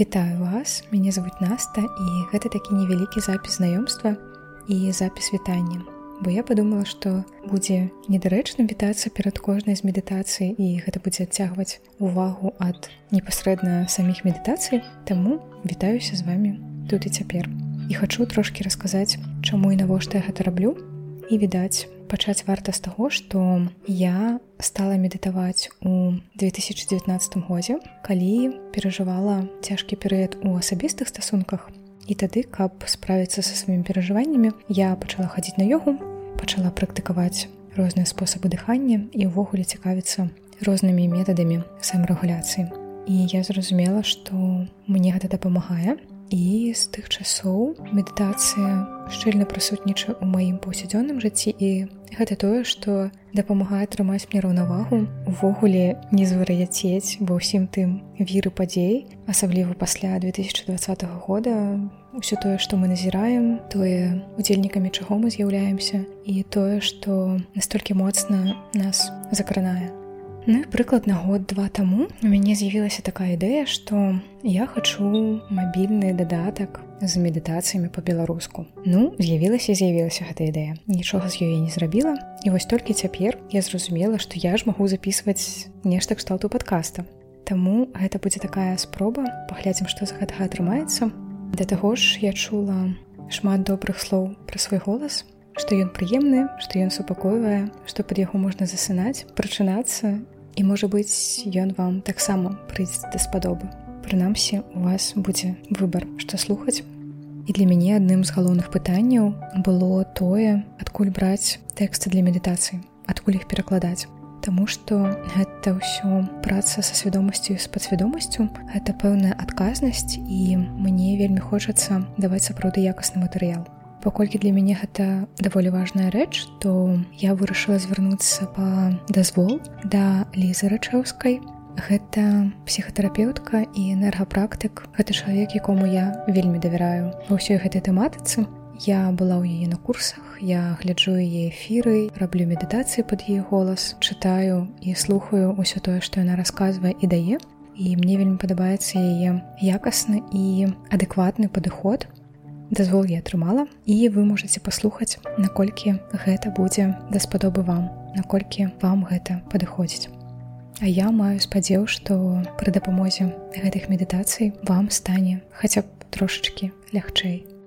Вітаю вас, мяне зовут Наста і гэта такі невялікі запіс знаёмства і запіс вітання. Бо я подумала, што будзе недарэчна вітацца перад кожнай з медытацый і гэта будзе адцягваць увагу ад непасрэдна саміх медытацый, Таму вітаюся з вами тут і цяпер. І хачу трошкі расказаць, чаму і навошта я гэта раблю і відаць, пачаць варта з таго, што я стала медытаваць у 2019 годзе, калі перажывала цяжкі перыяд у асабістых стасунках. І тады, каб справіцца са сваімі перажываннямі, я пачала хадзіць на йогу, пачала практыкаваць розныя спосабы дыхання і ўвогуле цікавіцца рознымі метадамі самарэгуляцыі. І я зразумела, што мне гэта дапамагае, і з тых часоў медытацыя шчыльна прысутнічае ў маім паўсядзённым жыцці. І гэта тое што дапамагае трымаць мне раўнавагу увогуле не звар'яцець ва ўсім тым віры падзей асабліва пасля 2020 года. Ўсё тое што мы назіраем тое удзельнікамі чаго мы з'яўляемся і тое што настолькі моцна нас закранае Ну, прыкладна год-два таму у мяне з'явілася такая ідэя, што я хачу мабільны дадатак з медытацыямі па-беларуску. Ну, з'явілася з'явілася гэта ідэя. Нічога з ёй не зрабіла. І вось толькі цяпер я зразумела, што я ж магу записываць нешта кшталту падкаста. Таму гэта будзе такая спроба, паглядзім, што з гэтага атрымаецца. Да таго ж я чула шмат добрых слоў пра свой голас, што ён прыемны, што ён супакойвае, што пад яго можна засынаць, прачынацца і можа быць ён вам таксама прыйдзе даспадобы прынамсі у вас будзе выбар што слухаць і для мяне адным з галоўных пытанняў было тое адкуль браць тэксты для медытацыі адкуль іх перакладаць Таму што гэта ўсё праца са свядомасцю з падсвядомасцю гэта пэўная адказнасць і мне вельмі хочацца даваць сапраўды якасны матэрыял паколькі для мяне гэта даволі важная рэч то я вырашыла звярнуцца па дазвол да лізы рачаўскай гэта псіхатэрапеўтка і энергапрактык гэта чалавек якому я вельмі давяраю ва ўсёй гэтай тэматыцы я была ў яе на курсах я гляджу яе эфіры раблю медытацыі пад яе голас чытаю і слухаю ўсё тое што яна расказвае і дае і мне вельмі падабаецца яе якасны і адэкватны падыход дазвол я атрымала і вы можете паслухаць наколькі гэта будзе даспадобы вам наколькі вам гэта падыходзіць. А я маю спадзеў што пры дапамозе гэтых медытацый вам стане хаця б трошачки лягчэй